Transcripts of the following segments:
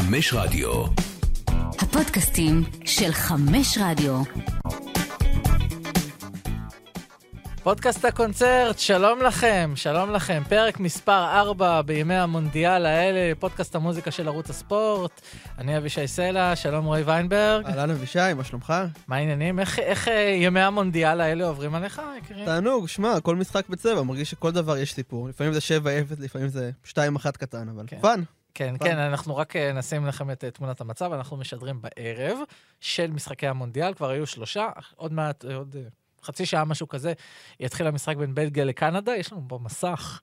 חמש רדיו. הפודקאסטים של חמש רדיו. פודקאסט הקונצרט, שלום לכם, שלום לכם. פרק מספר 4 בימי המונדיאל האלה, פודקאסט המוזיקה של ערוץ הספורט. אני אבישי סלע, שלום רועי ויינברג. אהלן אבישי, מה שלומך? מה העניינים? איך, איך אה, ימי המונדיאל האלה עוברים עליך, יקירי? תענוג, שמע, כל משחק בצבע, מרגיש שכל דבר יש סיפור. לפעמים זה 7-0, לפעמים זה 2-1 קטן, אבל כן. fun. כן, פעם. כן, אנחנו רק אה, נשים לכם את אה, תמונת המצב, אנחנו משדרים בערב של משחקי המונדיאל, כבר היו שלושה, עוד מעט, אה, עוד חצי שעה, משהו כזה, יתחיל המשחק בין בלגיה לקנדה, יש לנו פה מסך.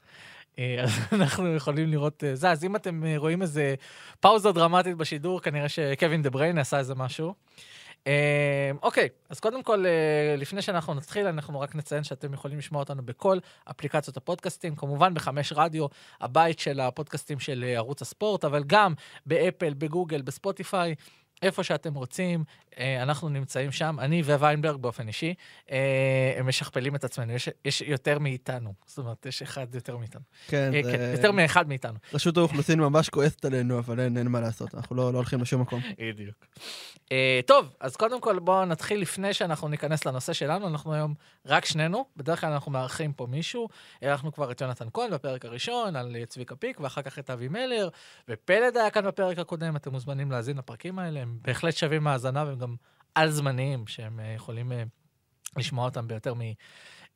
אז אנחנו יכולים לראות זה, אז אם אתם רואים איזה פאוזה דרמטית בשידור, כנראה שקווין דה בריין עשה איזה משהו. אה, אוקיי, אז קודם כל, אה, לפני שאנחנו נתחיל, אנחנו רק נציין שאתם יכולים לשמוע אותנו בכל אפליקציות הפודקאסטים, כמובן בחמש רדיו, הבית של הפודקאסטים של אה, ערוץ הספורט, אבל גם באפל, בגוגל, בספוטיפיי. איפה שאתם רוצים, אה, אנחנו נמצאים שם, אני וויינברג באופן אישי, אה, הם משכפלים את עצמנו, יש, יש יותר מאיתנו, זאת אומרת, יש אחד יותר מאיתנו. כן, אה, זה... כן, יותר מאחד מאיתנו. רשות האוכלוסין ממש כועסת עלינו, אבל אין, אין מה לעשות, אנחנו לא, לא הולכים לשום מקום. בדיוק. טוב, אז קודם כל בואו נתחיל לפני שאנחנו ניכנס לנושא שלנו, אנחנו היום רק שנינו, בדרך כלל אנחנו מארחים פה מישהו, אירחנו כבר את יונתן כהן בפרק הראשון, על צביקה פיק, ואחר כך את אבי מלר, ופלד היה כאן בפרק הקודם, אתם מוזמנים להאזין לפרקים האלה, הם בהחלט שווים האזנה והם גם על זמניים, שהם uh, יכולים uh, לשמוע אותם ביותר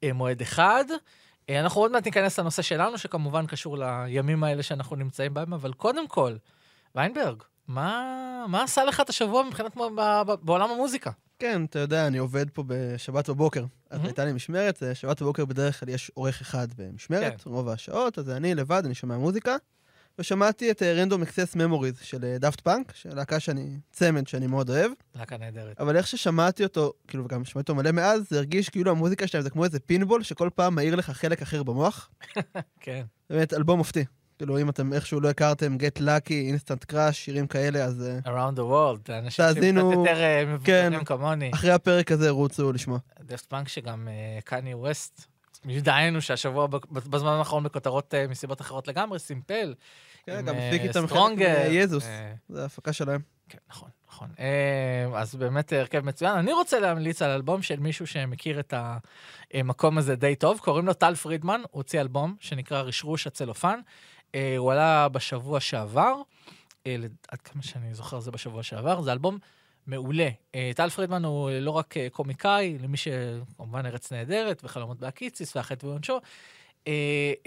ממועד אחד. Uh, אנחנו עוד מעט ניכנס לנושא שלנו, שכמובן קשור לימים האלה שאנחנו נמצאים בהם, אבל קודם כל, ויינברג, מה, מה עשה לך את השבוע מבחינת ב- בעולם המוזיקה? כן, אתה יודע, אני עובד פה בשבת בבוקר. אז מהמם. הייתה לי משמרת, אה, שבת בבוקר בדרך כלל יש עורך אחד במשמרת, כן. רוב השעות, אז אני לבד, אני שומע מוזיקה. ושמעתי את Random Access Memories של דאפט פאנק, של להקה שאני, צמד שאני מאוד אוהב. להקה נהדרת. אבל איך ששמעתי אותו, כאילו, וגם שמעתי אותו מלא מאז, זה הרגיש כאילו המוזיקה שלהם זה כמו איזה פינבול, שכל פעם מאיר לך חלק אחר במוח. כן. באמת, אלבום מופתי. כאילו, אם אתם איכשהו לא הכרתם, Get Lucky, Instant Crush, שירים כאלה, אז אה, Around the World, אנשים שקצת תאזינו, יותר אה, מבוגרים כן. כמוני. אחרי הפרק הזה רוצו לשמוע. דפט פאנק שגם אה, קניה ווסט, דהיינו שהשבוע בזמן האחרון בכותרות אה, מסיבות אחרות לגמרי, סימפל. כן, גם אה, הפיק איתם חלק מיזוס. אה, זה ההפקה שלהם. כן, נכון, נכון. אה, אז באמת הרכב מצוין. אני רוצה להמליץ על אלבום של מישהו שמכיר את המקום הזה די טוב, קוראים לו טל פרידמן, הוא הוציא אלבום שנקרא רשרוש הצלופן. אה, הוא עלה בשבוע שעבר, אה, עד כמה שאני זוכר זה בשבוע שעבר, זה אלבום מעולה. אה, טל פרידמן הוא לא רק אה, קומיקאי, למי שכמובן ארץ נהדרת וחלומות בהקיציס והחטא ועונשו, אה,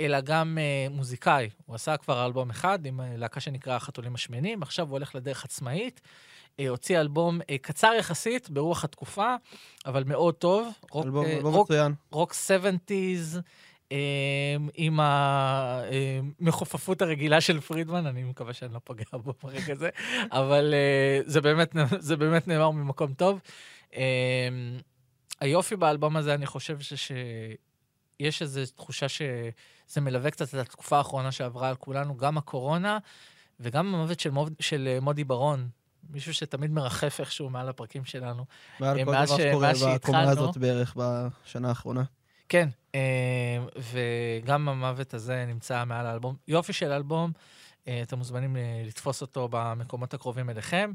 אלא גם אה, מוזיקאי. הוא עשה כבר אלבום אחד עם אה, להקה שנקרא החתולים השמנים, עכשיו הוא הולך לדרך עצמאית. אה, הוציא אלבום אה, קצר יחסית, ברוח התקופה, אבל מאוד טוב. רוק, אלבום אה, אלבום רוק, מצוין. רוק 70's, אה, עם המחופפות הרגילה של פרידמן, אני מקווה שאני לא פוגע בו ברגע הזה, אבל אה, זה באמת, זה באמת נאמר ממקום טוב. אה, היופי באלבום הזה, אני חושב ש... שיש איזו תחושה שזה מלווה קצת את התקופה האחרונה שעברה על כולנו, גם הקורונה וגם המוות של, מוד, של אה, מודי ברון, מישהו שתמיד מרחף איכשהו מעל הפרקים שלנו. מעל אה, כל דבר שקורה בקומה. הזאת בערך בשנה האחרונה. כן, אה, וגם המוות הזה נמצא מעל האלבום. יופי של אלבום, אתם מוזמנים לתפוס אותו במקומות הקרובים אליכם.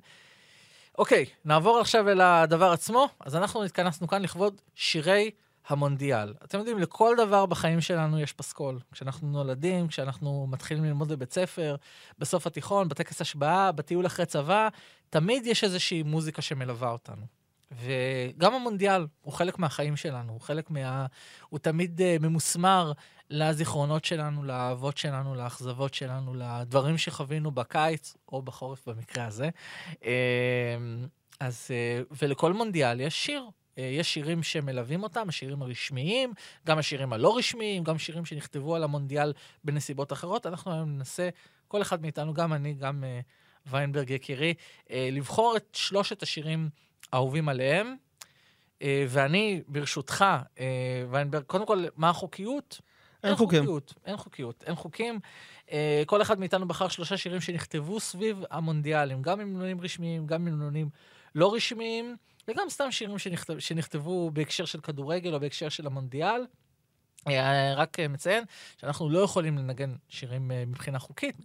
אוקיי, נעבור עכשיו אל הדבר עצמו. אז אנחנו התכנסנו כאן לכבוד שירי המונדיאל. אתם יודעים, לכל דבר בחיים שלנו יש פסקול. כשאנחנו נולדים, כשאנחנו מתחילים ללמוד בבית ספר, בסוף התיכון, בטקס השבעה, בטיול אחרי צבא, תמיד יש איזושהי מוזיקה שמלווה אותנו. וגם המונדיאל הוא חלק מהחיים שלנו, הוא חלק מה... הוא תמיד uh, ממוסמר לזיכרונות שלנו, לאהבות שלנו, לאכזבות שלנו, לדברים שחווינו בקיץ, או בחורף במקרה הזה. Uh, אז, uh, ולכל מונדיאל יש שיר. Uh, יש שירים שמלווים אותם, השירים הרשמיים, גם השירים הלא רשמיים, גם שירים שנכתבו על המונדיאל בנסיבות אחרות. אנחנו היום ננסה, כל אחד מאיתנו, גם אני, גם uh, ויינברג יקירי, uh, לבחור את שלושת השירים אהובים עליהם. אה, ואני, ברשותך, אה, ויינברג, קודם כל, מה החוקיות? אין חוקים. חוקיות, אין חוקיות, אין חוקים. אה, כל אחד מאיתנו בחר שלושה שירים שנכתבו סביב המונדיאלים, גם ממנונים רשמיים, גם ממנונים לא רשמיים, וגם סתם שירים שנכתב, שנכתבו בהקשר של כדורגל או בהקשר של המונדיאל. אה, רק אה, מציין שאנחנו לא יכולים לנגן שירים אה, מבחינה חוקית,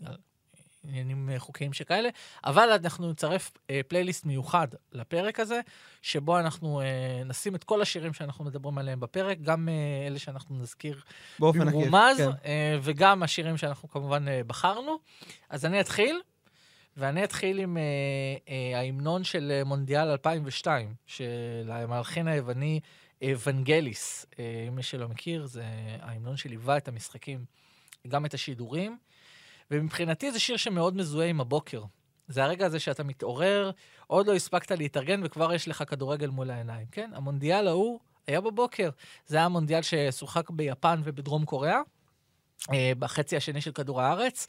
עניינים חוקיים שכאלה, אבל אנחנו נצרף אה, פלייליסט מיוחד לפרק הזה, שבו אנחנו אה, נשים את כל השירים שאנחנו מדברים עליהם בפרק, גם אה, אלה שאנחנו נזכיר. במרומז, כן. אה, וגם השירים שאנחנו כמובן אה, בחרנו. אז אני אתחיל, ואני אתחיל עם אה, אה, ההמנון של אה, מונדיאל 2002, של המלחין היווני ונגליס. אה, מי שלא מכיר, זה ההמנון שליווה את המשחקים, גם את השידורים. ומבחינתי זה שיר שמאוד מזוהה עם הבוקר. זה הרגע הזה שאתה מתעורר, עוד לא הספקת להתארגן וכבר יש לך כדורגל מול העיניים, כן? המונדיאל ההוא היה בבוקר. זה היה מונדיאל ששוחק ביפן ובדרום קוריאה. אה, בחצי השני של כדור הארץ,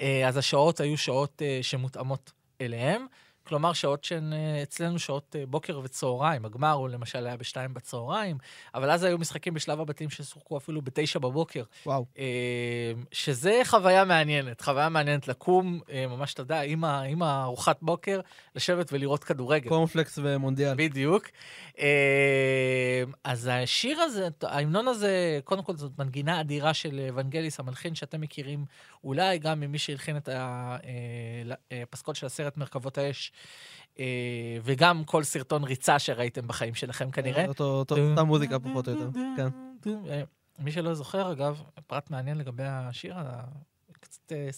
אה, אז השעות היו שעות אה, שמותאמות אליהם. כלומר, שעות שהן אה, אצלנו שעות אה, בוקר וצהריים. הגמר הוא למשל היה בשתיים בצהריים, אבל אז היו משחקים בשלב הבתים ששוחקו אפילו בתשע בבוקר. וואו. אה, שזה חוויה מעניינת, חוויה מעניינת לקום, ממש, אתה יודע, עם הארוחת בוקר, לשבת ולראות כדורגל. קורנפלקס ומונדיאל. בדיוק. אז השיר הזה, ההמנון הזה, קודם כל זאת מנגינה אדירה של ונגליס, המלחין שאתם מכירים אולי גם ממי שהלחין את הפסקול של הסרט מרכבות האש, וגם כל סרטון ריצה שראיתם בחיים שלכם כנראה. אותה מוזיקה פחות או יותר. כן. אה, מי שלא זוכר, אגב, פרט מעניין לגבי השיר, קצת אה,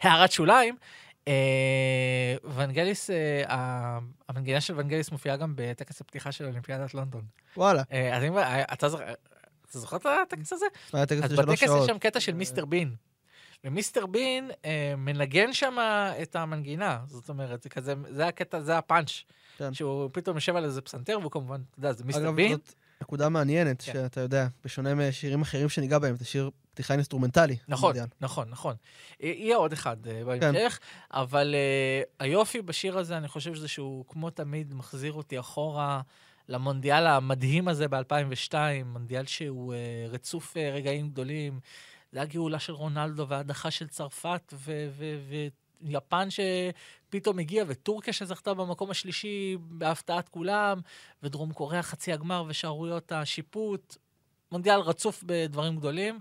הערת שוליים, אה, ונגליס, אה, המנגינה של ונגליס מופיעה גם בטקס הפתיחה של אולימפיאדת לונדון. וואלה. אה, אז אה, אתה זוכר, את הטקס הזה? היה טקס אז של שלוש בטקס יש שעות. שם קטע של מיסטר בין. ומיסטר בין אה, מנגן שם את המנגינה, זאת אומרת, זה כזה, זה הקטע, זה הפאנץ'. כן. שהוא פתאום יושב על איזה פסנתר, והוא כמובן, אתה יודע, זה מיסטר אגב, בין. זאת נקודה מעניינת, כן. שאתה יודע, בשונה משירים אחרים שניגע בהם, זה שיר פתיחה אינסטרומנטלי. נכון. נכון, נכון. יהיה עוד אחד אה, בהמשך, אבל אה, היופי בשיר הזה, אני חושב שזה שהוא, כמו תמיד, מחזיר אותי אחורה למונדיאל המדהים הזה ב-2002, מונדיאל שהוא אה, רצוף אה, רגעים גדולים. זה הגאולה של רונלדו וההדחה של צרפת ו- ו- ויפן שפתאום הגיעה, וטורקיה שזכתה במקום השלישי בהפתעת כולם, ודרום קוריאה חצי הגמר ושערוריות השיפוט. מונדיאל רצוף בדברים גדולים.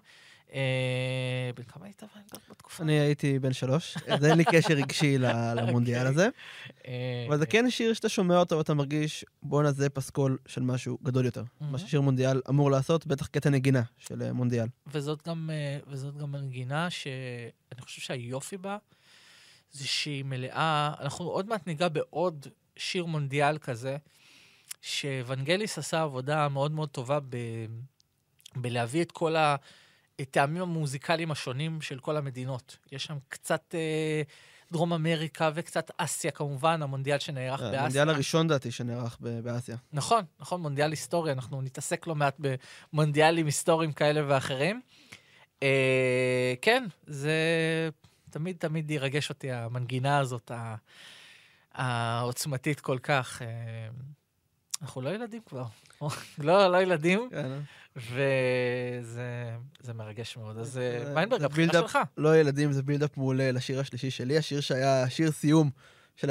אה, בן כמה היית בתקופה? אני הייתי בן שלוש, אז אין לי קשר רגשי ל- למונדיאל הזה, אה, אבל זה כן שיר שאתה שומע אותו ואתה מרגיש, בואנה זה פסקול של משהו גדול יותר. מהמם. מה ששיר מונדיאל אמור לעשות, בטח קטע נגינה של אה, מונדיאל. וזאת גם, אה, מנגינה שאני חושב שהיופי בה זה שהיא מלאה, אנחנו עוד מעט ניגע בעוד שיר מונדיאל כזה, שוונגליס עשה עבודה מאוד מאוד טובה ב, בלהביא את כל הטעמים המוזיקליים השונים של כל המדינות. יש שם קצת אה, דרום אמריקה וקצת אסיה כמובן, המונדיאל שנערך באסיה. המונדיאל הראשון דעתי שנערך באסיה. נכון, נכון, מונדיאל היסטורי, אנחנו נתעסק לא מעט במונדיאלים היסטוריים כאלה ואחרים. אה, כן, זה תמיד תמיד ירגש אותי, המנגינה הזאת, העוצמתית כל כך. אה, אנחנו לא ילדים כבר. לא, לא ילדים, כן, אה? וזה זה מרגש מאוד. אז אה, ויינברג, זה הבחירה. שלך. לא ילדים, זה בילדאפ מעולה לשיר השלישי שלי, השיר שהיה שיר סיום של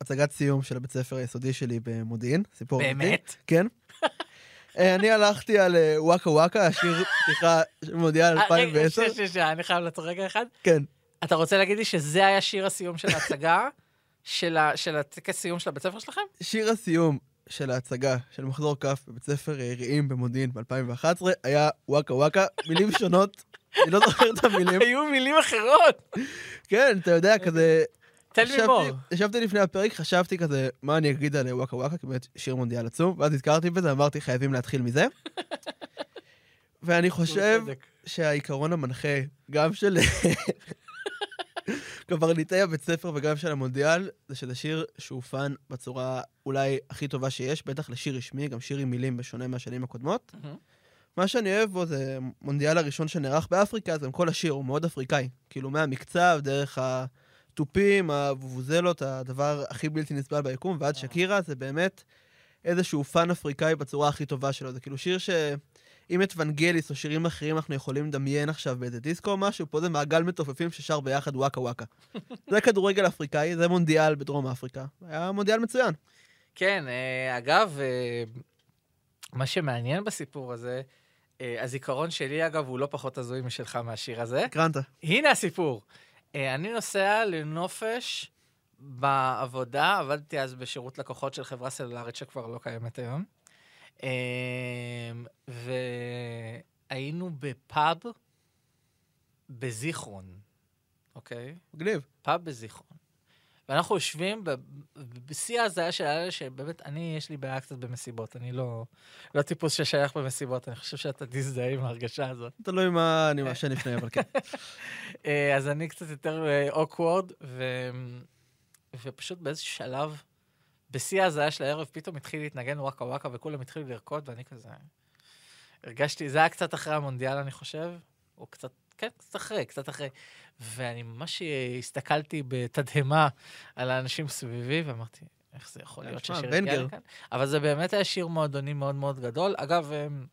הצגת סיום של הבית ספר היסודי שלי במודיעין. סיפור. באמת? כן. אה, אני הלכתי על אה, וואקה וואקה, השיר פתיחה של מונדיאל אה, רגע, 2010. שנייה, אני חייב לעצור רגע אחד. כן. אתה רוצה להגיד לי שזה היה שיר הסיום של ההצגה, של הטקס סיום של הבית ספר שלכם? שיר הסיום של ההצגה של מחזור כ' בבית ספר אה, רעים במודיעין ב-2011 היה וואקה וואקה, מילים שונות, אני לא זוכר את המילים. היו מילים אחרות. כן, אתה יודע, כזה... תן לי ישבתי- מור. ישבתי לפני הפרק, חשבתי כזה, מה אני אגיד על וואקה וואקה, כי באמת שיר מונדיאל עצום, ואז הזכרתי בזה, אמרתי, חייבים להתחיל מזה. ואני חושב שהעיקרון המנחה, גם של קברניטי הבית ספר וגם של המונדיאל, זה שזה שיר שהוא fun בצורה אולי הכי טובה שיש, בטח לשיר רשמי, גם שיר עם מילים בשונה מהשנים הקודמות. מה שאני אוהב בו זה מונדיאל הראשון שנערך באפריקה, אז גם כל השיר הוא מאוד אפריקאי. כאילו מהמקצב, דרך התופים, הוובוזלות, הדבר הכי בלתי נסבל ביקום, ועד שקירה זה באמת איזשהו fun אפריקאי בצורה הכי טובה שלו. זה כאילו שיר ש... אם את ונגליס או שירים אחרים אנחנו יכולים לדמיין עכשיו באיזה דיסקו או משהו, פה זה מעגל מתופפים ששר ביחד וואקה וואקה. זה כדורגל אפריקאי, זה מונדיאל בדרום אפריקה. היה מונדיאל מצוין. כן, אה, אגב, אה, מה שמעניין בסיפור הזה, אה, הזיכרון שלי, אגב, הוא לא פחות הזוי משלך מהשיר הזה. הקרנת. הנה הסיפור. אני נוסע לנופש בעבודה, עבדתי אז בשירות לקוחות של חברה סלולרית שכבר לא קיימת היום. אה, והיינו בפאב בזיכרון, אוקיי? מגניב. פאב בזיכרון. ואנחנו יושבים בשיא ההזיה של האלה שבאמת, אני, יש לי בעיה קצת במסיבות. אני לא, לא טיפוס ששייך במסיבות, אני חושב שאתה תזדהה עם ההרגשה הזאת. תלוי מה אני מעשן לפני, אבל כן. אה, אז אני קצת יותר אוקוורד, ו... ופשוט באיזשהו שלב, בשיא ההזיה של הערב, פתאום התחיל להתנגן וואקה וואקה, וכולם התחילו לרקוד, ואני כזה... הרגשתי, זה היה קצת אחרי המונדיאל, אני חושב, או קצת, כן, קצת אחרי, קצת אחרי. ואני ממש הסתכלתי בתדהמה על האנשים סביבי, ואמרתי, איך זה יכול להיות תשמע, שהשיר הגיע. לכאן? אבל זה באמת היה שיר מועדוני מאוד מאוד גדול. אגב, הם-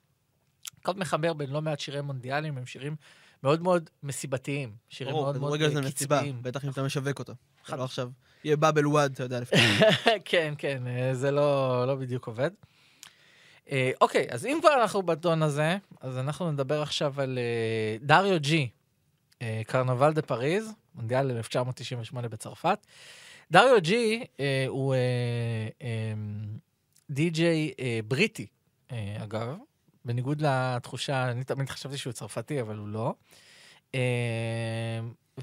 קו מחבר בין לא מעט שירי מונדיאלים, הם שירים מאוד מאוד מסיבתיים. שירים מאוד מאוד כדורגל זה אה, מסיבה, קצביים. בטח אם אתה משווק אותו. לא עכשיו, יהיה באבל וואד, אתה יודע, לפני. כן, כן, אה, זה לא, לא בדיוק עובד. אה, אוקיי, אז אם כבר אנחנו בטון הזה, אז אנחנו נדבר עכשיו על אה, דריו ג'י, אה, קרנבל דה פריז, מונדיאל 1998 בצרפת. דריו ג'י הוא אה, די-ג'יי בריטי, אגב, בניגוד לתחושה, אני תמיד חשבתי שהוא צרפתי, אבל הוא לא.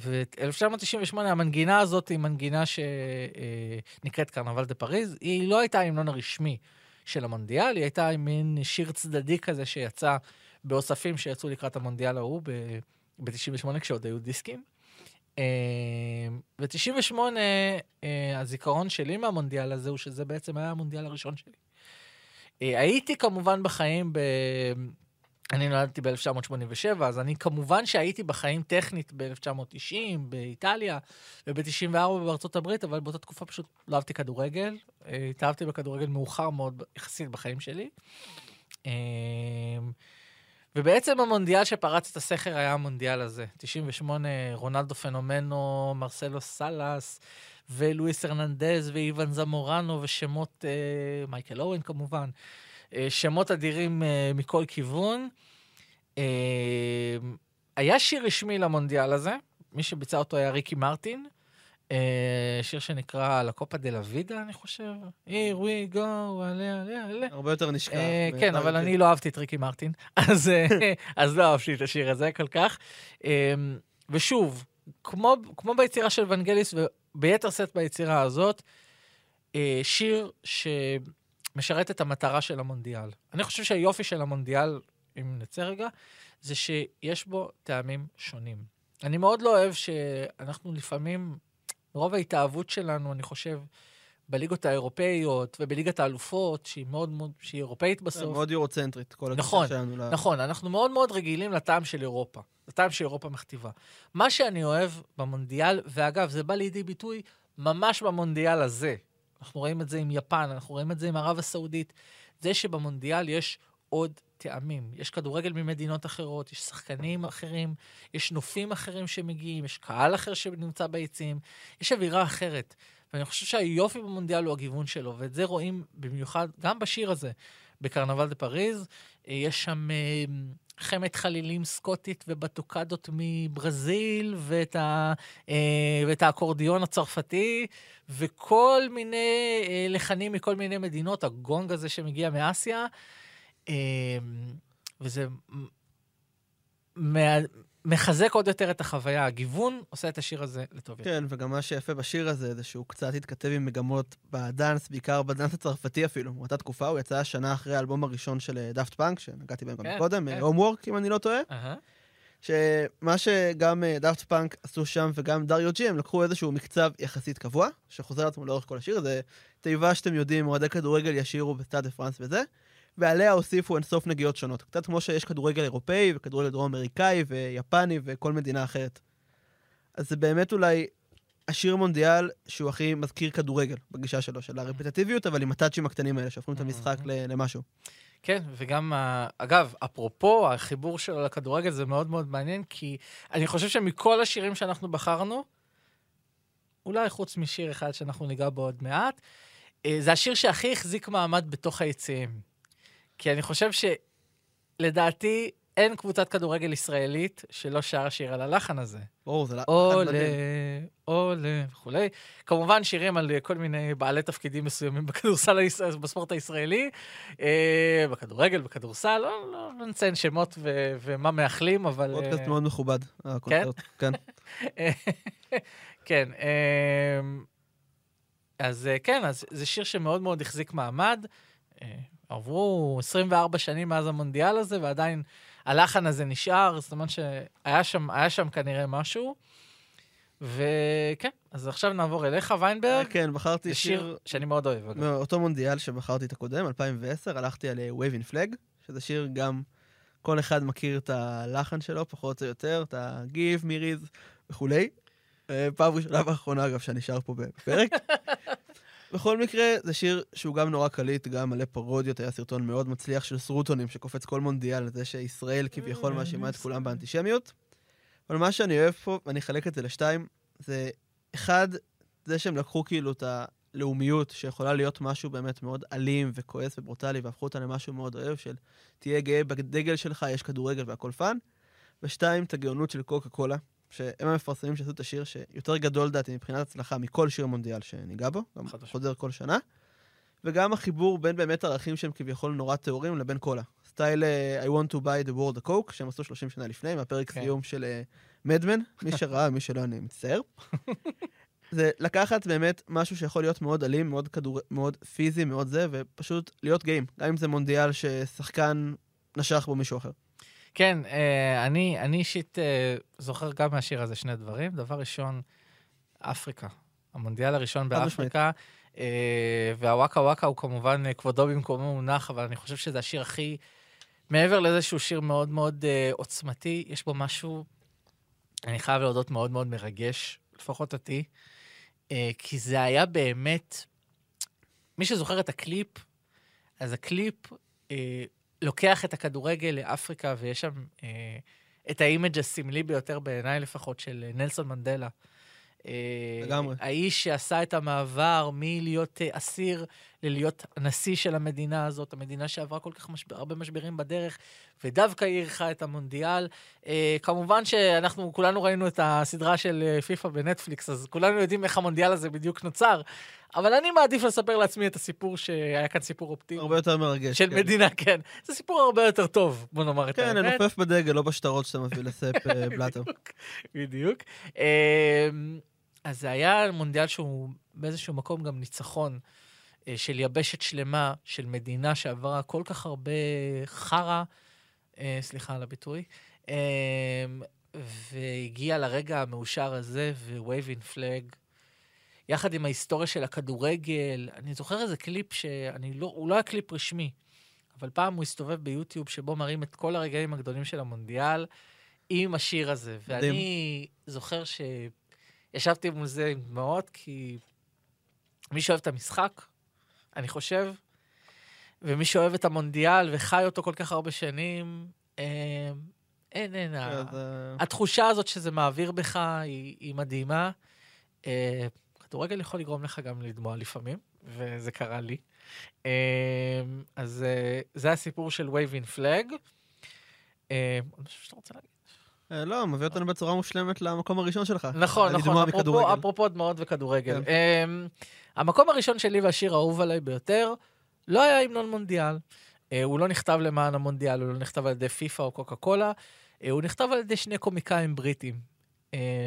ו-1998, המנגינה הזאת היא מנגינה שנקראת קרנבל דה פריז. היא לא הייתה ההמנון הרשמי של המונדיאל, היא הייתה מין שיר צדדי כזה שיצא באוספים שיצאו לקראת המונדיאל ההוא ב-98, כשעוד היו דיסקים. ו-98, הזיכרון שלי מהמונדיאל הזה הוא שזה בעצם היה המונדיאל הראשון שלי. אה, הייתי כמובן בחיים ב... אני נולדתי ב-1987, אז אני כמובן שהייתי בחיים טכנית ב-1990, באיטליה, וב-94 בארצות הברית, אבל באותה תקופה פשוט לא אהבתי כדורגל. אה, התאהבתי בכדורגל מאוחר מאוד, יחסית בחיים שלי. אה, ובעצם המונדיאל שפרץ את הסכר היה המונדיאל הזה. 98, רונלדו פנומנו, מרסלו סאלאס, ולואיס הרננדז, ואיוון זמורנו, ושמות, אה, מייקל אורן כמובן. אה, שמות אדירים אה, מכל כיוון. אה, היה שיר רשמי למונדיאל הזה, מי שביצע אותו היה ריקי מרטין, שיר שנקרא לקופה דה לוידה, אני חושב. Here we go, עלה, עלה, עלה. הרבה יותר נשכח. אה, כן, אבל יותר. אני לא אהבתי את ריקי מרטין, אז לא אהבתי את השיר הזה כל כך. ושוב, כמו כמו ביצירה של ונגליס, וביתר שאת ביצירה הזאת, שיר שמשרת את המטרה של המונדיאל. אני חושב שהיופי של המונדיאל, אם נצא רגע, זה שיש בו טעמים שונים. אני מאוד לא אוהב שאנחנו לפעמים, רוב ההתאהבות שלנו, אני חושב, בליגות האירופאיות ובליגת האלופות, שהיא מאוד מאוד, שהיא אירופאית בסוף. מאוד יורוצנטרית, כל הגישה נכון, שלנו. ל- נכון, אנחנו מאוד מאוד רגילים לטעם של אירופה, לטעם שאירופה מכתיבה. מה שאני אוהב במונדיאל, ואגב, זה בא לידי ביטוי ממש במונדיאל הזה. אנחנו רואים את זה עם יפן, אנחנו רואים את זה עם ערב הסעודית. זה שבמונדיאל יש עוד טעמים. יש כדורגל ממדינות אחרות, יש שחקנים אחרים, יש נופים אחרים שמגיעים, יש קהל אחר שנמצא ביציעים, יש אווירה אחרת. ואני חושב שהיופי במונדיאל הוא הגיוון שלו, ואת זה רואים במיוחד גם בשיר הזה, ב Carnaval de Paris. אה, יש שם אה, חמת חלילים סקוטית ובטוקאדות מברזיל, ואת, ה, אה, ואת האקורדיון הצרפתי, וכל מיני אה, לחנים מכל מיני מדינות, הגונג הזה שמגיע מאסיה. אה, וזה מה- מחזק עוד יותר את החוויה. הגיוון עושה את השיר הזה לטוב יותר. כן, וגם מה שיפה בשיר הזה, זה שהוא קצת התכתב עם מגמות בדאנס, בעיקר בדאנס הצרפתי אפילו. באותה תקופה הוא יצא שנה אחרי האלבום הראשון של דאפט פאנק, שנגעתי בהם גם כן, קודם, כן. Homework, אם אני לא טועה. שמה שגם דאפט פאנק עשו שם וגם דריו ג'י, הם לקחו איזשהו מקצב יחסית קבוע, שחוזר על עצמו לאורך כל השיר, זה תיבה שאתם יודעים, אוהדי כדורגל ישירו בסטאד דה פרנס וזה, ועליה הוסיפו אינסוף נגיעות שונות. קצת כמו שיש כדורגל אירופאי וכדורגל דרום אמריקאי ויפני וכל מדינה אחרת. אז זה באמת אולי השיר מונדיאל שהוא הכי מזכיר כדורגל בגישה שלו, של הרפטטיביות, אבל עם הטאצ'ים הקטנים האלה שהופכים את המשחק למשהו. כן, וגם, ה- אגב, אפרופו החיבור שלו לכדורגל, זה מאוד מאוד מעניין, כי אני חושב שמכל השירים שאנחנו בחרנו, אולי חוץ משיר אחד שאנחנו ניגע בו עוד מעט, אה, זה השיר שהכי החזיק מעמד בתוך היציעים. כי אני חושב שלדעתי, אין קבוצת כדורגל ישראלית שלא שרה שיר על הלחן הזה. ברור, זה לחן עולה. עולה וכולי. כמובן שירים על אה, כל מיני בעלי תפקידים מסוימים בכדורסל, בספורט הישראלי, אה, בכדורגל, בכדורסל, לא, לא, לא נציין שמות ו- ומה מאחלים, אבל... אה, פודקאסט מאוד מכובד, הקונצרט. כן. כן, אמ, אז אה, כן, אז זה שיר שמאוד מאוד החזיק מעמד. אה, עברו 24 שנים מאז המונדיאל הזה, ועדיין הלחן הזה נשאר, זאת אומרת שהיה שם, שם כנראה משהו. וכן, אז עכשיו נעבור אליך, ויינברג. כן, בחרתי שיר שיר שאני מאוד אוהב, אגב. מאותו מונדיאל שבחרתי את הקודם, 2010, הלכתי על אה, Wave in Flag, שזה שיר גם, כל אחד מכיר את הלחן שלו, פחות או יותר, את ה-Give me riz וכולי. אה, פעם ראשונה ואחרונה, אגב, שאני שר פה בפרק. בכל מקרה, זה שיר שהוא גם נורא קליט, גם מלא פרודיות, היה סרטון מאוד מצליח של סרוטונים שקופץ כל מונדיאל על זה שישראל כביכול מאשימה את כולם באנטישמיות. אבל מה שאני אוהב פה, ואני אחלק את זה לשתיים, זה אחד, זה שהם לקחו כאילו את הלאומיות, שיכולה להיות משהו באמת מאוד אלים וכועס וברוטלי, והפכו אותה למשהו מאוד אוהב, של תהיה גאה בדגל שלך, יש כדורגל והכל fun. ושתיים, את הגאונות של קוקה קולה, שהם המפרסמים שעשו את השיר שיותר גדול, לדעתי, מבחינת הצלחה מכל שיר מונדיאל שניגע בו, גם. חוזר כל שנה. וגם החיבור בין באמת ערכים שהם כביכול נורא טהורים לבין קולה. סטייל אה, I want to buy the world a coke, שהם עשו 30 שנה לפני, מהפרק כן. סיום של מדמן, מי שראה, מי שלא, אני מצטער. זה לקחת באמת משהו שיכול להיות מאוד אלים, מאוד, כדור... מאוד פיזי, מאוד זה, ופשוט להיות גיים. גם אם זה מונדיאל ששחקן נשך בו מישהו אחר. כן, אה, אני, אני אישית אה, זוכר גם מהשיר הזה שני דברים. דבר ראשון, אפריקה. המונדיאל הראשון. באפריקה, אה, והוואקה וואקה הוא כמובן כבודו במקומו מונח, אבל אני חושב שזה השיר הכי... מעבר לזה שהוא שיר מאוד מאוד עוצמתי, יש בו משהו, אני חייב להודות, מאוד מאוד מרגש, לפחות אותי, כי זה היה באמת... מי שזוכר את הקליפ, אז הקליפ אה, לוקח את הכדורגל לאפריקה, ויש שם אה, את ה image הסמלי ביותר, בעיניי לפחות, של אה, נלסון מנדלה. אה, לגמרי. האיש שעשה את המעבר מלהיות אה, אסיר ללהיות הנשיא של המדינה הזאת, המדינה שעברה כל כך משבר, הרבה משברים בדרך, ודווקא היא אירחה את המונדיאל. אה, כמובן שאנחנו כולנו ראינו את הסדרה של אה, פיפ"א בנטפליקס, אז כולנו יודעים איך המונדיאל הזה בדיוק נוצר, אבל אני מעדיף לספר לעצמי את הסיפור שהיה כאן סיפור אופטימי. הרבה יותר מרגש. של כן. מדינה, כן. זה סיפור הרבה יותר טוב, בוא נאמר את כן, האמת. לנופף בדגל, לא בשטרות שאתה מביא לספ אה, בלאטר. בדיוק. אמ, אז זה היה מונדיאל שהוא באיזשהו מקום גם ניצחון אה, של יבשת שלמה, של מדינה שעברה כל כך הרבה חרא, אה, סליחה על הביטוי, אמ, והגיע לרגע המאושר הזה, Wavin' Flag, יחד עם ההיסטוריה של הכדורגל. אני זוכר איזה קליפ שאני לא, הוא לא היה קליפ רשמי, אבל פעם הוא הסתובב ביוטיוב שבו מראים את כל הרגעים הגדולים של המונדיאל עם השיר הזה. ואני זוכר שישבתי מול זה עם דמעות, כי מי שאוהב את המשחק, אני חושב, ומי שאוהב את המונדיאל וחי אותו כל כך הרבה שנים, אה, אין, אין, אה, התחושה הזאת שזה מעביר בך היא, היא מדהימה. אה, כדורגל יכול לגרום לך גם לדמוע לפעמים, וזה קרה לי. אה, אז אה, זה הסיפור של Wave in Flag. אה, עוד משהו שאתה רוצה להגיד? אה, לא, מביא אותנו בצורה מושלמת למקום הראשון שלך. נכון, נכון, אפרופו, דמעות וכדורגל. כן. Um, המקום הראשון שלי והשיר האהוב עליי ביותר, לא היה המנון מונדיאל. Uh, הוא לא נכתב למען המונדיאל, הוא לא נכתב על ידי פיפא או קוקה קולה, הוא נכתב על ידי שני קומיקאים בריטים,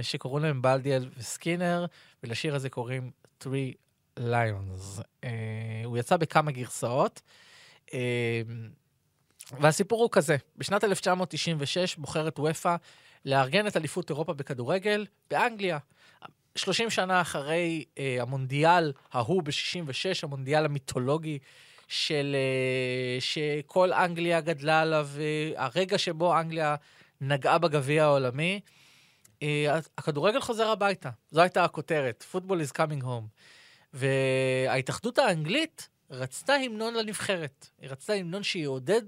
שקוראים להם בלדיאל וסקינר, ולשיר הזה קוראים Three Lions. Uh, הוא יצא בכמה גרסאות. Uh, והסיפור הוא כזה, בשנת 1996 בוחרת וופא לארגן את אליפות אירופה בכדורגל באנגליה. 30 שנה אחרי אה, המונדיאל ההוא ב-66, המונדיאל המיתולוגי של... אה, שכל אנגליה גדלה עליו, אה, הרגע שבו אנגליה נגעה בגביע העולמי, אה, הכדורגל חוזר הביתה. זו הייתה הכותרת, Football is coming home. וההתאחדות האנגלית רצתה המנון לנבחרת. היא רצתה המנון שיעודד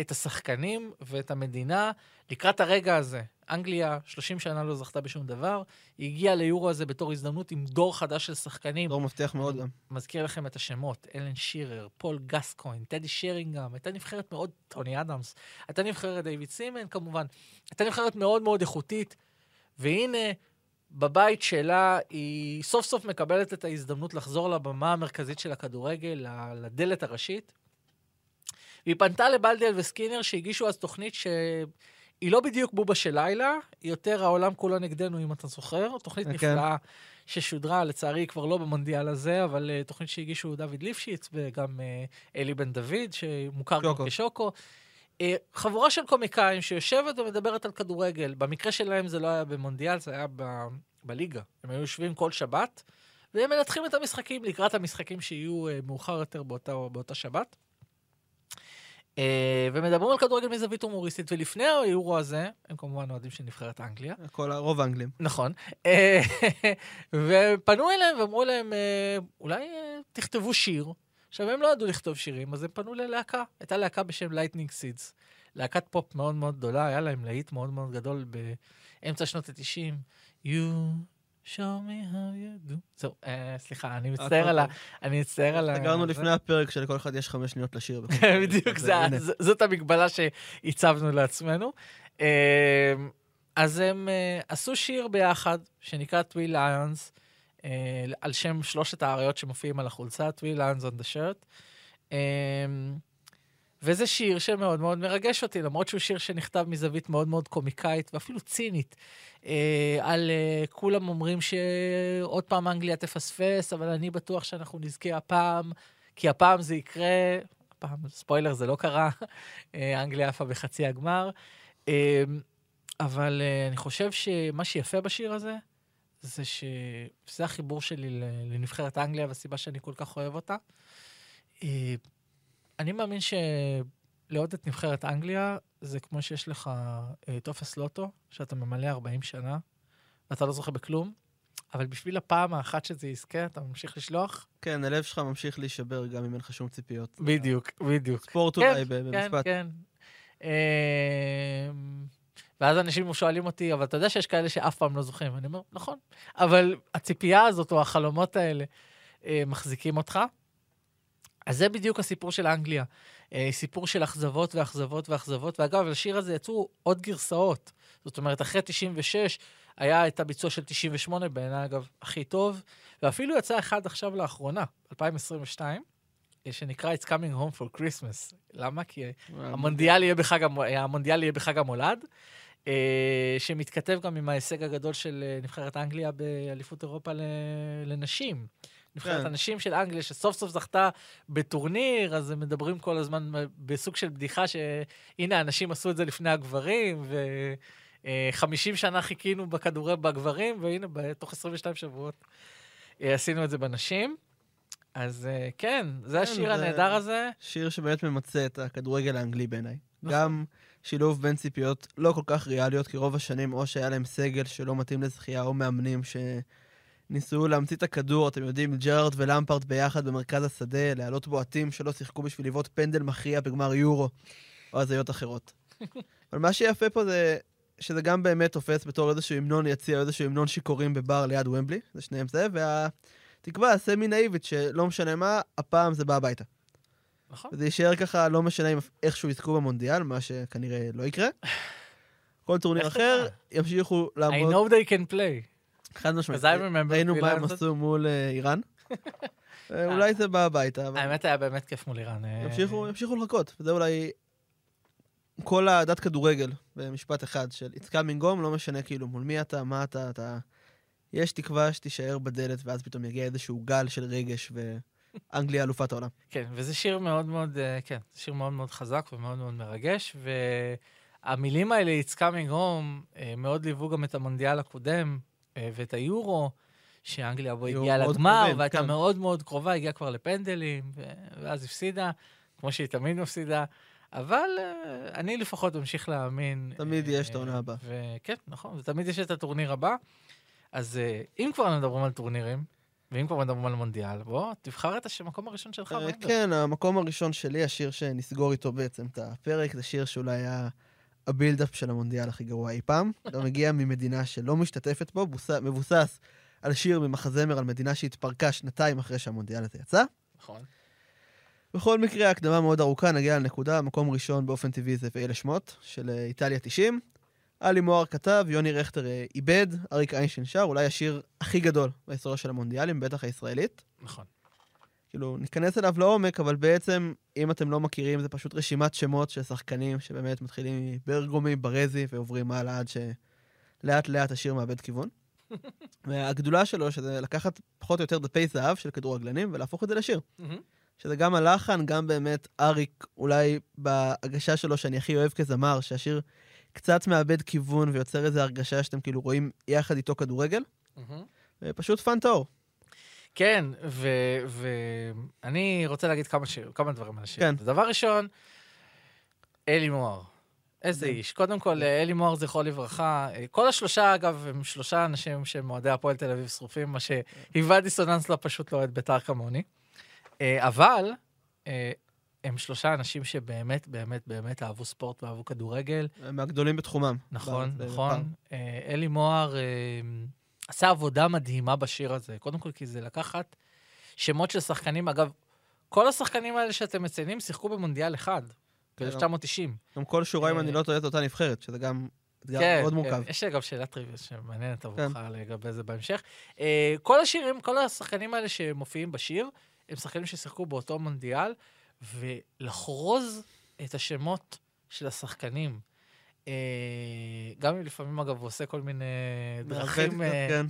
את השחקנים ואת המדינה לקראת הרגע הזה. אנגליה 30 שנה לא זכתה בשום דבר, היא הגיעה ליורו הזה בתור הזדמנות עם דור חדש של שחקנים. דור מבטיח מאוד גם. מזכיר לכם את השמות, אלן שירר, פול גסקוין, טדי שרינגהם, הייתה נבחרת מאוד, טוני אדמס, הייתה נבחרת דיוויד סימן כמובן, הייתה נבחרת מאוד מאוד איכותית, והנה, בבית שלה היא סוף סוף מקבלת את ההזדמנות לחזור לבמה המרכזית של הכדורגל, לדלת הראשית. והיא פנתה לבלדיאל וסקינר שהגישו אז תוכנית שהיא לא בדיוק בובה של לילה, היא יותר העולם כולו נגדנו, אם אתה זוכר. תוכנית okay. כן. נפלאה ששודרה, לצערי כבר לא במונדיאל הזה, אבל uh, תוכנית שהגישו דוד ליפשיץ וגם uh, אלי בן דוד, שמוכר גם כשוקו. Uh, חבורה של קומיקאים שיושבת ומדברת על כדורגל. במקרה שלהם זה לא היה במונדיאל, זה היה ב- בליגה. הם היו יושבים כל שבת, והם מנתחים את המשחקים לקראת המשחקים שיהיו uh, מאוחר יותר באותה, באותה שבת. Uh, ומדברים על כדורגל מזווית הומוריסטית, ולפני היורו הזה, הם כמובן אוהדים של נבחרת אנגליה. כל הרוב האנגלים. נכון. אה, ופנו אליהם ואמרו להם, אה, אולי אה, תכתבו שיר. עכשיו, הם לא ידעו לכתוב שירים, אז הם פנו ללהקה. הייתה להקה בשם לייטנינג סידס. להקת פופ מאוד מאוד גדולה, היה להם להיט מאוד מאוד גדול באמצע שנות ה-90. You showed me how to do. זהו, אה, סליחה, אני מצטער על ה... אני מצטער על ה... סגרנו לפני הפרק שלכל אחד יש חמש שניות לשיר. בדיוק, זה-. ז- זאת המגבלה שהצבנו לעצמנו. אה, אז הם אה, עשו שיר ביחד, שנקרא Three Lions, על שם שלושת האריות שמופיעים על החולצה, טווי ליונס on the shirt. אה, וזה שיר שמאוד מאוד מרגש אותי, למרות שהוא שיר שנכתב מזווית מאוד מאוד קומיקאית ואפילו צינית. אה, על אה, כולם אומרים שעוד פעם אנגליה תפספס, אבל אני בטוח שאנחנו נזכה הפעם, כי הפעם זה יקרה. הפעם, ספוילר, זה לא קרה. אה, אנגליה עפה בחצי הגמר. אה, אבל אה, אני חושב שמה שיפה בשיר הזה, זה שזה החיבור שלי לנבחרת אנגליה והסיבה שאני כל כך אוהב אותה. אה, אני מאמין שלאהוד את נבחרת אנגליה זה כמו שיש לך אה, טופס לוטו, שאתה ממלא 40 שנה, ואתה לא זוכה בכלום, אבל בשביל הפעם האחת שזה יזכה, אתה ממשיך לשלוח. כן, הלב שלך ממשיך להישבר גם אם אין לך שום ציפיות. בדיוק, בדיוק. ספורט כן, אולי ב- כן, במשפט. כן. ואז אנשים שואלים אותי, אבל אתה יודע שיש כאלה שאף פעם לא זוכים. אני אומר, נכון. אבל הציפייה הזאת, או החלומות האלה, אה, מחזיקים אותך. אז זה בדיוק הסיפור של אנגליה. אה, סיפור של אכזבות ואכזבות ואכזבות. ואגב, לשיר הזה יצאו עוד גרסאות. זאת אומרת, אחרי 96 היה את הביצוע של 98, בעיניי, אגב, הכי טוב. ואפילו יצא אחד עכשיו לאחרונה, 2022, אה, שנקרא It's Coming Home for Christmas. למה? כי המונדיאל יהיה בחג, המו... המונדיאל יהיה בחג המולד, אה, שמתכתב גם עם ההישג הגדול של אה, נבחרת אנגליה באליפות אירופה. לנשים. נבחרת כן. הנשים של אנגליה, שסוף סוף זכתה בטורניר, אז הם מדברים כל הזמן בסוג של בדיחה שהנה, הנשים עשו את זה לפני הגברים, ו-50 שנה חיכינו בכדורי בגברים, והנה, בתוך 22 שבועות אה, עשינו את זה בנשים. אז אה, כן, זה כן, השיר הנהדר הזה. שיר שבאמת ממצה את הכדורגל האנגלי בעיניי. גם שילוב בין ציפיות לא כל כך ריאליות, כי רוב השנים או שהיה להם סגל שלא מתאים לזכייה, או מאמנים שניסו להמציא את הכדור, אתם יודעים, ג'רארד ולמפרט ביחד במרכז השדה, להעלות בועטים שלא שיחקו בשביל לבעוט פנדל מכריע בגמר יורו, או הזיות אחרות. אבל מה שיפה פה זה שזה גם באמת תופס בתור איזשהו המנון יציע, איזשהו המנון שיכורים בבר ליד ומבלי, זה שניהם זה, והתקווה הסמי נאיבית שלא משנה מה, הפעם זה בא הביתה. נכון. וזה יישאר ככה, לא משנה אם איכשהו יזכו במונדיאל, מה שכנראה לא יקרה. כל טורניר אחר? ימשיכו I לעמוד, know they can play. חד משמעית. Because I remember ראינו מה הם. עשו מול אה, איראן. אה, אולי זה בא הביתה, האמת היה באמת כיף מול איראן. אה, ימשיכו ימשיכו לחכות. וזה אולי כל העדת כדורגל, במשפט אחד, של It's coming home, לא משנה כאילו מול מי אתה, מה אתה, אתה... יש תקווה שתישאר בדלת, ואז פתאום יגיע איזשהו גל של רגש, ואנגליה אלופת העולם. כן, וזה שיר מאוד מאוד, אה, כן, זה שיר מאוד מאוד חזק ומאוד מאוד מרגש, והמילים האלה, It's coming home, אה, מאוד ליוו גם את המונדיאל הקודם אה, ואת היורו, שאנגליה בו הגיעה לגמר, קרובים, והייתה כן. מאוד מאוד קרובה, הגיעה כבר לפנדלים, ואז הפסידה, כמו שהיא תמיד מפסידה. אבל אה, אני לפחות ממשיך להאמין. תמיד אה, יש את העונה הבאה. וכן, נכון, ותמיד יש את הטורניר הבא. אז אה, אם כבר מדברים על טורנירים, ואם כבר מדברים על מונדיאל, בוא, תבחר את המקום הראשון שלך. אה. כן, המקום הראשון שלי, השיר שנסגור איתו בעצם את הפרק, זה שיר שאולי היה הבילדאפ של המונדיאל הכי גרוע אי פעם. לא מגיע ממדינה שלא משתתפת בו, בוס- מבוסס על שיר ממחזמר על מדינה שהתפרקה שנתיים אחרי שהמונדיאל הזה יצא. נכון. בכל מקרה, הקדמה מאוד ארוכה, נגיע לנקודה, מקום ראשון באופן טבעי זה ואלה שמות, של אה, איטליה 90. עלי מוהר כתב, יוני רכטר אה, איבד, אריק איינשטיין שר, אולי השיר הכי גדול בהיסטוריה של המונדיאלים, בטח הישראלית. נכון. כאילו, ניכנס אליו לעומק, אבל בעצם, אם אתם לא מכירים, זה פשוט רשימת שמות של שחקנים שבאמת מתחילים מברגומי, ברזי, ועוברים הלאה עד שלאט לאט השיר מאבד כיוון. והגדולה שלו, שזה לקחת פחות או יותר דפי זהב של כדורגלנים ולהפוך את זה לשיר. שזה גם הלחן, גם באמת אריק, אולי בהגשה שלו שאני הכי אוהב כזמר, שהשיר קצת מאבד כיוון ויוצר איזו הרגשה שאתם כאילו רואים יחד איתו כדורגל. פשוט fun טהור. כן, ואני רוצה להגיד כמה, שיר, כמה דברים על השיר. כן. דבר ראשון, אלי מוהר. איזה כן. איש. קודם כל, אלי מוהר, זכרו לברכה. כל השלושה, אגב, הם שלושה אנשים שהם אוהדי הפועל תל אביב שרופים, מה שהיווה דיסוננס לא פשוט לאוהד בית"ר כמוני. אה, אבל אה, הם שלושה אנשים שבאמת, באמת, באמת אהבו ספורט ואהבו כדורגל. מהגדולים בתחומם. נכון, ב- נכון. בפעם. אה, אלי מוהר אה, עשה עבודה מדהימה בשיר הזה. קודם כל, כי זה לקחת שמות של שחקנים. אגב, כל השחקנים האלה שאתם מציינים שיחקו במונדיאל אחד, כן. ב-1990. גם כל שורה, אם אה, אני לא טועה, זו אותה נבחרת, שזה גם אתגר כן, מאוד כן. מורכב. יש לי אגב שאלת טריוויה שמעניינת כן. עבורך לגבי זה בהמשך. אה, כל השירים, כל השחקנים האלה שמופיעים בשיר, הם שחקנים ששיחקו באותו מונדיאל, ולחרוז את השמות של השחקנים. אה, גם אם לפעמים, אגב, הוא עושה כל מיני דרכים... אה, כן.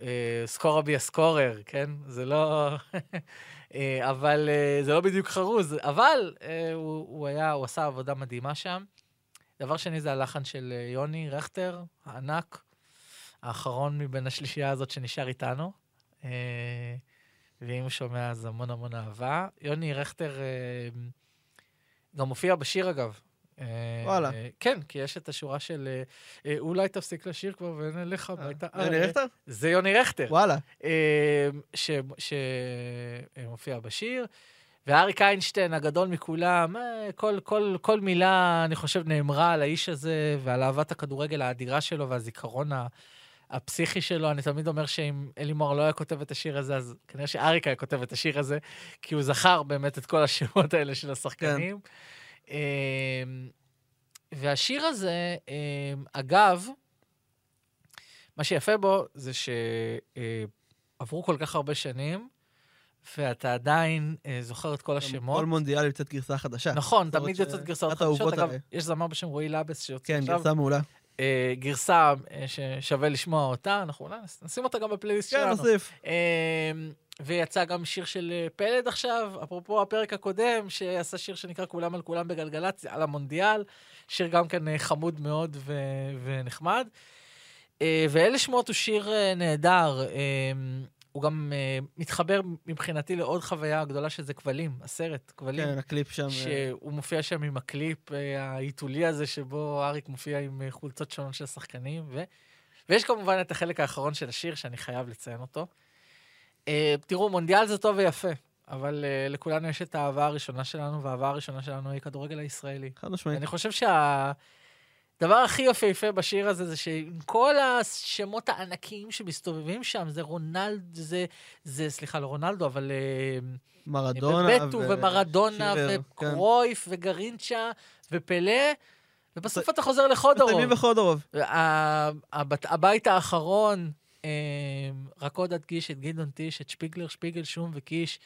אה, סקורה בי הסקורר, כן? זה לא... אה, אבל אה, זה לא בדיוק חרוז, אבל אה, הוא, הוא היה, הוא עשה עבודה מדהימה שם. דבר שני זה הלחן של יוני רכטר, הענק, האחרון מבין השלישייה הזאת שנשאר איתנו. אה, ואם הוא שומע, אז המון המון אהבה. יוני רכטר אה, גם מופיע בשיר, אגב. אה, וואלה. אה, כן, כי יש את השורה של אולי תפסיק לשיר כבר ונלך הביתה. יוני רכטר? זה יוני רכטר. וואלה. שמופיע בשיר. ואריק איינשטיין, הגדול מכולם, כל, כל, כל מילה, אני חושב, נאמרה על האיש הזה ועל אהבת הכדורגל האדירה שלו והזיכרון ה- הפסיכי שלו. אני תמיד אומר שאם אלי מוהר לא היה כותב את השיר הזה, אז כנראה שאריק היה כותב את השיר הזה, כי הוא זכר באמת את כל השמות האלה של השחקנים. אה, והשיר הזה, אה, אגב, מה שיפה בו זה שעברו כל כך הרבה שנים, ואתה עדיין אה, זוכר את כל השמות. כל מונדיאל יוצאת גרסה חדשה. נכון, תמיד ש- יוצאות גרסאות חדשות. אגב. יש זמר בשם רועי לבס שיוצא כן, עכשיו. גרסה מעולה. אה, גרסה אה, ששווה לשמוע אותה, אנחנו אולי נשים אותה גם בפלייליסט כן, שלנו. נוסיף. אה, ויצא גם שיר של אה, פלד עכשיו, אפרופו הפרק הקודם, שעשה שיר שנקרא כולם על כולם בגלגלצ, על המונדיאל, שיר גם כן אה, חמוד מאוד ו- ונחמד. אה, ואלה שמות הוא שיר אה, נהדר, אה, הוא גם אה, מתחבר מבחינתי לעוד חוויה גדולה שזה כבלים, הסרט, כבלים. כן, הקליפ שם. אה, שהוא מופיע שם עם הקליפ אה, העיתולי הזה, שבו אריק מופיע עם אה, חולצות שונות של השחקנים, ו... ויש כמובן את החלק האחרון של השיר, שאני חייב לציין אותו. אה, תראו, מונדיאל זה טוב ויפה, אבל אה, לכולנו יש את האהבה הראשונה שלנו, והאהבה הראשונה שלנו היא כדורגל הישראלי. חד משמעית. אני חושב שהדבר הכי יפהפה בשיר הזה זה שעם כל השמות הענקיים שמסתובבים שם, זה רונלד, זה, זה סליחה, לא רונלדו, אבל... אה, מרדונה. ובטו ו- ומרדונה שירר, כן. וקרויף וגרינצ'ה ופלא, ובסוף אתה חוזר לחודורוב. מסיימים בחודורוב. הבית האחרון, אה, רק עוד אדגיש את גדעון טיש, את שפיגלר, שפיגל, שום וקיש,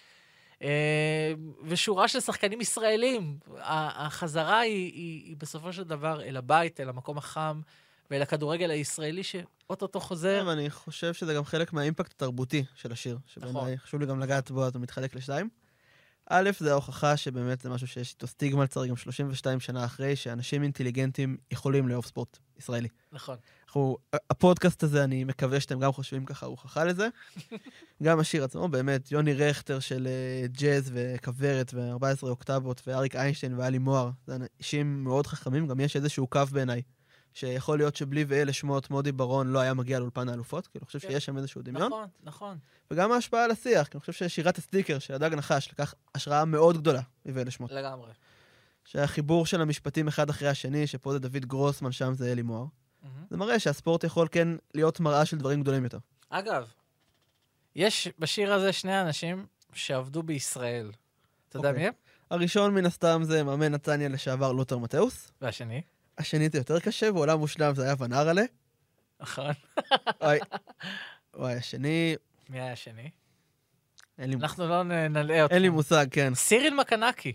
ושורה של שחקנים ישראלים. החזרה היא, היא, היא בסופו של דבר אל הבית, אל המקום החם, ואל הכדורגל הישראלי שאו-טו-טו חוזר. כן, אני חושב שזה גם חלק מהאימפקט התרבותי של השיר, נכון. שבעיניי חשוב לי גם לגעת בו, אז הוא מתחלק לשתיים. א', זה ההוכחה שבאמת זה משהו שיש איתו סטיגמה לצערי גם 32 שנה אחרי, שאנשים אינטליגנטים יכולים לאהוב ספורט ישראלי. נכון. אנחנו, הפודקאסט הזה, אני מקווה שאתם גם חושבים ככה, הוא הוכחה לזה. גם השיר עצמו, באמת, יוני רכטר של אה, ג'אז וכוורת ו-14 אוקטבות, ואריק איינשטיין ואלי מוהר, זה אנשים מאוד חכמים, גם יש איזשהו קו בעיניי, שיכול להיות שבלי ואלה שמות מודי ברון לא היה מגיע לאולפן האלופות, כאילו, אני חושב כן. שיש שם איזשהו דמיון. נכון, נכון. וגם ההשפעה על השיח, כי אני חושב ששירת הסטיקר של הדג נחש לקח השראה מאוד גדולה מוואלה שמות. לגמרי. שהחיבור של המשפטים אחד אחרי השני, שפה זה דוד גרוסמן, שם זה אלי מוהר. זה מראה שהספורט יכול כן להיות מראה של דברים גדולים יותר. אגב, יש בשיר הזה שני אנשים שעבדו בישראל. אתה יודע אוקיי. מי הם? הראשון מן הסתם זה מאמן נתניה לשעבר לותר מתאוס. והשני? השני זה יותר קשה, בעולם מושלם זה היה ון ארלה. נכון. וואי, וואי, השני, מי היה השני? אין לי, אנחנו לא נלאה אותו. אין לי מושג, כן. סיריל מקנקי.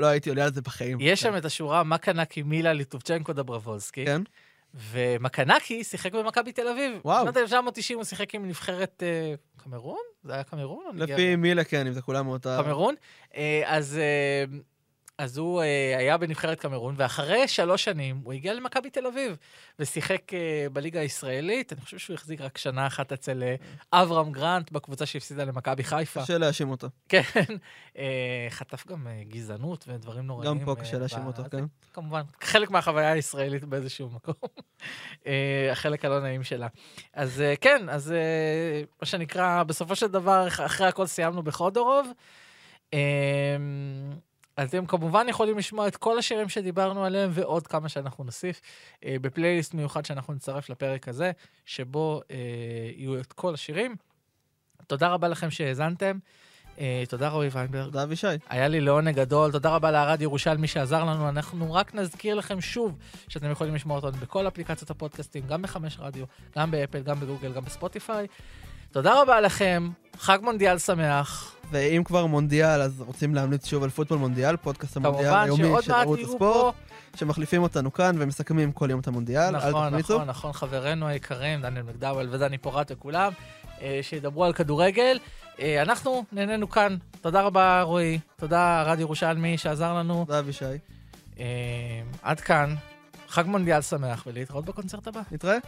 לא הייתי עולה על זה בחיים. יש שם את השורה מקנקי מילה ליטובצ'נקו דברבולסקי. כן? ומקנקי שיחק במכבי תל אביב. וואו. בשנת 1990 הוא שיחק עם נבחרת אה, קמרון? זה היה קמרון? לפי מילה, כן, אם זה כולם מאותה... קמרון. אה, אז, אה, אז הוא אה, היה בנבחרת קמרון, ואחרי שלוש שנים הוא הגיע למכבי תל אביב, ושיחק אה, בליגה הישראלית. אני חושב שהוא החזיק רק שנה אחת אצל אה, אברהם גרנט, בקבוצה שהפסידה למכבי חיפה. קשה להאשים אותו. כן. אה, חטף גם אה, גזענות ודברים נוראים. גם פה אה, קשה להאשים ב- אותו, כן. כמובן, חלק מהחוויה הישראלית באיזשהו מקום. אה, החלק הלא נעים שלה. אז אה, כן, אז אה, מה שנקרא, בסופו של דבר, אח- אחרי הכל סיימנו בחודורוב. אה, אתם כמובן יכולים לשמוע את כל השירים שדיברנו עליהם ועוד כמה שאנחנו נוסיף אה, בפלייליסט מיוחד שאנחנו נצרף לפרק הזה, שבו אה, יהיו את כל השירים. תודה רבה לכם שהאזנתם. אה, תודה רועי ויינברג. תודה, אבישי. היה לי לעונג גדול, תודה רבה לערד ירושלמי שעזר לנו. אנחנו רק נזכיר לכם שוב שאתם יכולים לשמוע אותנו בכל אפליקציות הפודקאסטים, גם בחמש רדיו, גם באפל, גם בגוגל, גם בספוטיפיי. תודה רבה לכם, חג מונדיאל שמח. ואם כבר מונדיאל, אז רוצים להמליץ שוב על פוטבול מונדיאל, פודקאסט המונדיאל היומי של ערוץ הספורט, פה. שמחליפים אותנו כאן ומסכמים כל יום את המונדיאל. אל נכון, תחמיצו. נכון, נכון, חברינו היקרים, דניאל מקדאוול ודני פורט וכולם, אה, שידברו על כדורגל. אה, אנחנו נהנינו כאן. תודה רבה, רועי. תודה, רד ירושלמי, שעזר לנו. תודה, אבישי. אה, עד כאן. חג מונדיאל שמח, ולהתראות בקונצרט הבא. נתראה.